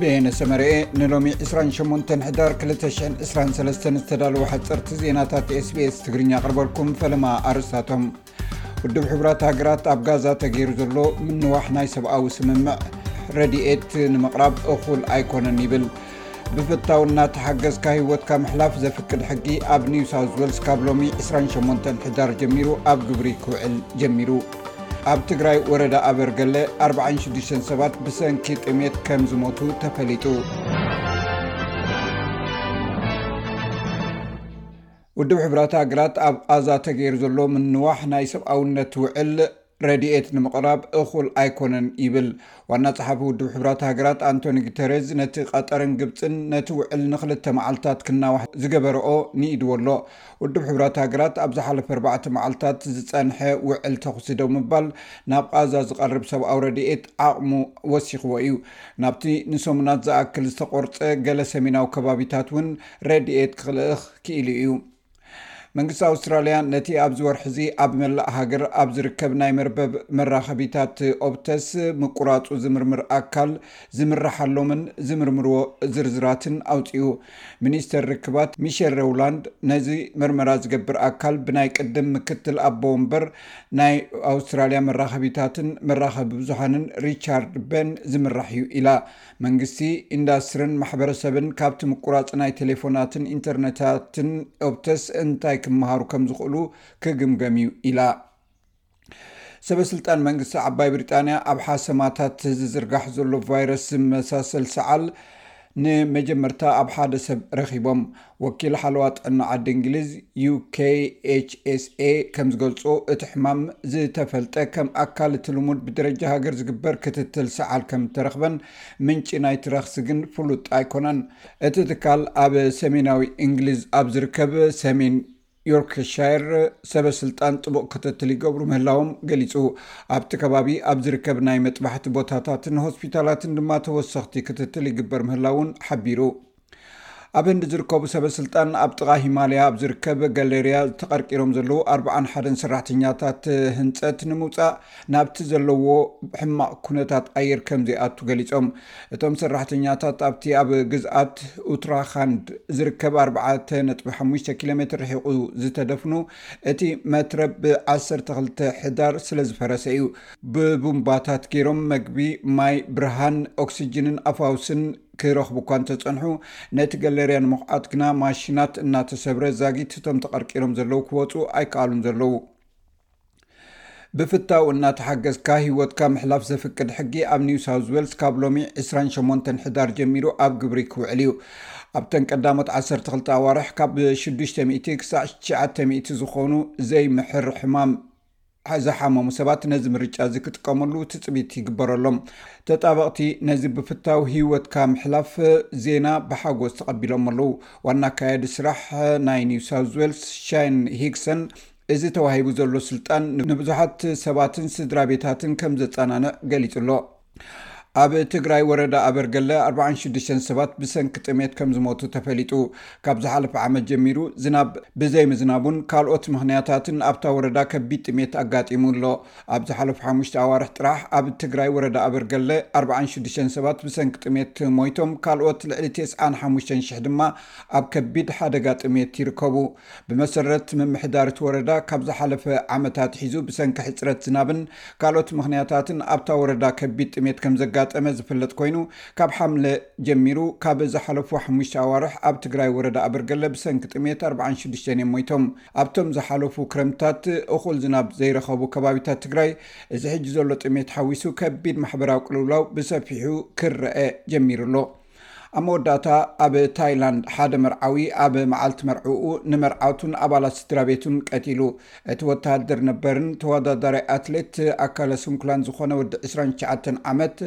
ብየነ ሰመረኤ ንሎሚ ዕስራን ሸሞንተን ሕዳር ክልተ ሽሕን ዕስራን ሰለስተን ዝተዳለወ ሓፀርቲ ዜናታት sbs ትግርኛ ኣቕርበልኩም ፈለማ ኣርስታቶም ውድብ ሕቡራት ሃገራት ኣብ ጋዛ ተገይሩ ዘሎ ምንዋሕ ናይ ሰብኣዊ ስምምዕ ረድኤት ንምቕራብ እኹል ኣይኮነን ይብል ብፍታው እናተሓገዝካ ህይወትካ ምሕላፍ ዘፍቅድ ሕጊ ኣብ ኒው ሳውት ወልስ ካብ ሎሚ 28 ሕዳር ጀሚሩ ኣብ ግብሪ ክውዕል ጀሚሩ ኣብ ትግራይ ወረዳ ኣበርገለ ኣርባዓን ሽዱሽተን ሰባት ብሰንኪ ጥሜት ከም ዝሞቱ ተፈሊጡ። ውድብ ሕብራት ሃገራት ኣብ ቓዛ ተገይሩ ዘሎ ምንዋሕ ናይ ሰብኣውነት ውዕል ረድኤት ንምቕራብ እኹል ኣይኮነን ይብል ዋና ፀሓፊ ውድብ ሕብራት ሃገራት ኣንቶኒ ጉተሬዝ ነቲ ቀጠርን ግብፅን ነቲ ውዕል ንክልተ መዓልትታት ክናዋሕ ዝገበረኦ ንኢድዎ ኣሎ ውድብ ሕቡራት ሃገራት ኣብ ዝሓለፈ ኣርባዕተ መዓልታት ዝጸንሐ ውዕል ተዅሲ ደው ምባል ናብ ቓዛ ዝቐርብ ሰብኣዊ ረድኤት ዓቕሙ ወሲኽዎ እዩ። ናብቲ ንሰሙናት ዝኣክል ዝተቖርጸ ገለ ሰሜናዊ ከባቢታት እውን ረድኤት ክልእኽ ክኢሉ እዩ። መንግስቲ ኣውስትራልያ ነቲ ኣብዚ ወርሒ'ዚ ኣብ መላእ ሃገር ኣብ ዝርከብ ናይ መርበብ መራኸቢታት ኦፕተስ ምቍራጹ ዝምርምር ኣካል ዝምርሓሎምን ዝምርምርዎ ዝርዝራትን ኣውጺኡ። ሚኒስተር ርክባት ሚሸል ረውላንድ ነዚ መርመራ ዝገብር ኣካል ብናይ ቅድም ምክትል ኣቦ ወንበር ናይ ኣውስትራልያ መራኸቢታትን መራኸቢ ብዙሓንን ሪቻርድ በን ዝምራሕ እዩ ኢላ። መንግስቲ ኢንዳስትርን ማሕበረሰብን ካብቲ ምቁራጽ ናይ ቴሌፎናትን ኢንተርነታትን ኦፕተስ እንታይ ክመሃሩ ከም ዝኽእሉ ክግምገም እዩ ኢላ። ሰበስልጣን መንግስቲ ዓባይ ብሪጣንያ ኣብ ሓሰማታት ዝዝርጋሕ ዘሎ ቫይረስ ዝመሳሰል ሰዓል ንመጀመርታ ኣብ ሓደ ሰብ ረኺቦም። ወኪል ሓለዋ ጥዕና ዓዲ እንግሊዝ UKHSA ከምዝገልጾ እቲ ሕማም ዝተፈልጠ ከም ኣካል እቲ ልሙድ ብደረጃ ሃገር ዝግበር ክትትል ሰዓል ከምተረኽበን ምንጪ ናይቲ ረኽሲ ግን ፍሉጥ ኣይኮነን። እቲ ትካል ኣብ ሰሜናዊ እንግሊዝ ኣብ ዝርከብ ሰሜን ዮርክሻየር ሰበ ስልጣን ጥቡቕ ክትትል ይገብሩ ምህላዎም ገሊጹ ኣብቲ ከባቢ ኣብ ዝርከብ ናይ መጥባሕቲ ቦታታትን ሆስፒታላትን ድማ ተወሰኽቲ ክትትል ይግበር ምህላው እውን ሓቢሩ ኣብ ህንዲ ዝርከቡ ሰበ ስልጣን ኣብ ጥቓ ሂማልያ ኣብ ዝርከብ ጋሌርያ ዝተቐርቂሮም ዘለዉ ኣርባዓን ሓደን ሰራሕተኛታት ህንፀት ንምውፃእ ናብቲ ዘለዎ ሕማቕ ኩነታት ኣየር ከምዘይኣቱ ገሊጾም። እቶም ሰራሕተኛታት ኣብቲ ኣብ ግዝኣት ኡትራኻንድ ዝርከብ ኣርባዕተ ነጥቢ ሓሙሽተ ኪሎ ሜትር ርሒቑ ዝተደፍኑ፣ እቲ መትረብ ብ ዓሰርተ ክልተ ሕዳር ስለዝፈረሰ እዩ፣ ብቡምባታት ገይሮም መግቢ፣ ማይ፣ ብርሃን፣ ኦክስጅንን ኣፋውስን ክረኽቡ እኳ እንተጸንሑ፣ ነቲ ገለርያ ንምዅዓት ግና ማሽናት እናተሰብረ ዛጊት እቶም ተቐርቂሮም ዘለዉ ክወጹ ኣይከኣሉን ዘለዉ። ብፍታው እናተሓገዝካ ህይወትካ ምሕላፍ ዘፍቅድ ሕጊ ኣብ ኒው ሳውዝ ዌልስ ካብ ሎሚ 28 ሕዳር ጀሚሩ ኣብ ግብሪ ክውዕል እዩ ኣብተን ቀዳሞት 12 ኣዋርሕ ካብ 600 ክሳዕ 900 ዝኾኑ ዘይምሕር ሕማም ዝሓመሙ ሰባት ነዚ ምርጫ እዚ ክጥቀመሉ ትፅቢት ይግበረሎም ተጣበቕቲ ነዚ ብፍታው ሂወትካ ምሕላፍ ዜና ብሓጎስ ተቐቢሎም ኣለዉ ዋና ኣካየዲ ስራሕ ናይ ኒው ሳውዝ ዌልስ ሻይን ሂግሰን እዚ ተዋሂቡ ዘሎ ስልጣን ንብዙሓት ሰባትን ስድራ ቤታትን ከም ዘጸናንዕ ገሊጹ ኣሎ። ኣብ ትግራይ ወረዳ ኣበርገለ ኣርብዓን ሽዱሽተን ሰባት ብሰንኪ ጥሜት ከም ዝሞቱ ተፈሊጡ። ካብ ዝሓለፈ ዓመት ጀሚሩ ዝናብ ብዘይምዝናቡን ካልኦት ምኽንያታትን ኣብታ ወረዳ ከቢድ ጥሜት ኣጋጢሙ ኣሎ። ኣብ ዝሓለፉ ሓሙሽተ ኣዋርሕ ጥራሕ ኣብ ትግራይ ወረዳ ኣበርገለ ኣርብዓን ሽዱሽተን ሰባት ብሰንኪ ጥሜት ሞይቶም፣ ካልኦት ልዕሊ ቴስዓን ሓሙሽተን ሽሕ ድማ ኣብ ከቢድ ሓደጋ ጥሜት ይርከቡ። ብመሰረት ምምሕዳር እቲ ወረዳ ካብ ዝሓለፈ ዓመት ኣትሒዙ ብሰንኪ ሕፅረት ዝናብን ካልኦት ምኽንያታትን ኣብታ ወረዳ ከቢድ ጥሜት ከምዘጋጠመ ዝፍለጥ ኮይኑ ካብ ሓምለ ጀሚሩ ካብ ዝሓለፉ ሓሙሽተ ኣዋርሕ ኣብ ትግራይ ወረዳ ኣበርገለ ብሰንኪ ጥሜት ኣርብዓን ሽዱሽተን እዮም ሞይቶም። ኣብቶም ዝሓለፉ ክረምትታት እኹል ዝናብ ዘይረኸቡ ከባቢታት ትግራይ እዚ ሕጂ ዘሎ ጥሜት ሓዊሱ ከቢድ ማሕበራዊ ቅልውላው ብሰፊሑ ክረኣ ጀሚሩ ኣሎ። ኣብ መወዳእታ ኣብ ታይላንድ ሓደ መርዓዊ ኣብ መዓልቲ መርዕኡ ንመርዓቱን ኣባላት ስድራ ቤቱን ቀቲሉ። እቲ ወተሃደር ነበርን ተወዳዳራይ ኣትሌት ኣካለ ስንኩላን ዝኾነ ወዲ ዕስራን ትሽዓተን ዓመት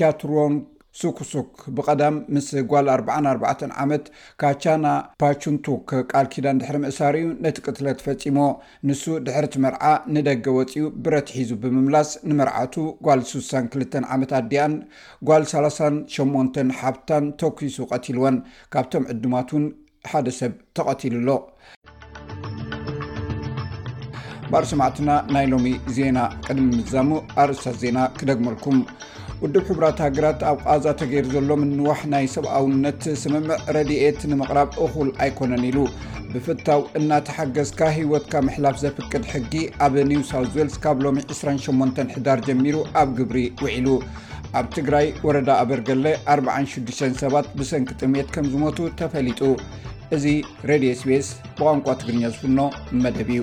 ቻትሩዎንግ ሱክሱክ ብቐዳም ምስ ጓል ኣርብዓን ኣርባዕተን ዓመት ካቻና ፓቹንቱክ ቃል ኪዳን ድሕሪ ምእሳሩ'ዩ ነቲ ቅትለት ፈጺምዎ። ንሱ ድሕሪ'ቲ መርዓ ንደገ ወጺኡ ብረት ሒዙ ብምምላስ ንመርዓቱ፣ ጓል ስሳን ክልተን ዓመት ኣዲኣን ጓል ሰላሳን ሸሞንተን ሓብታን ተኲሱ ቀቲልወን። ካብቶም ዕዱማት'ውን ሓደ ሰብ ተቐቲሉ ኣሎ። ባር ሰማዕትና ናይ ሎሚ ዜና ቅድሚ ምዛሙ ኣርእስታት ዜና ክደግመልኩም። ውድብ ሕቡራት ሃገራት ኣብ ቓዛ ተገይሩ ዘሎ ምንዋሕ ናይ ሰብኣውነት ስምምዕ ረድኤት ንምቕራብ እኹል ኣይኮነን ኢሉ ብፍታው እናተሓገዝካ ህይወትካ ምሕላፍ ዘፍቅድ ሕጊ ኣብ ኒው ሳውት ዌልስ ካብ ሎሚ 28 ሕዳር ጀሚሩ ኣብ ግብሪ ውዒሉ ኣብ ትግራይ ወረዳ ኣበርገለ 46 ሰባት ብሰንኪ ጥሜት ከም ዝሞቱ ተፈሊጡ እዚ ሬድዮ ስቤስ ብቋንቋ ትግርኛ ዝፍኖ መደብ እዩ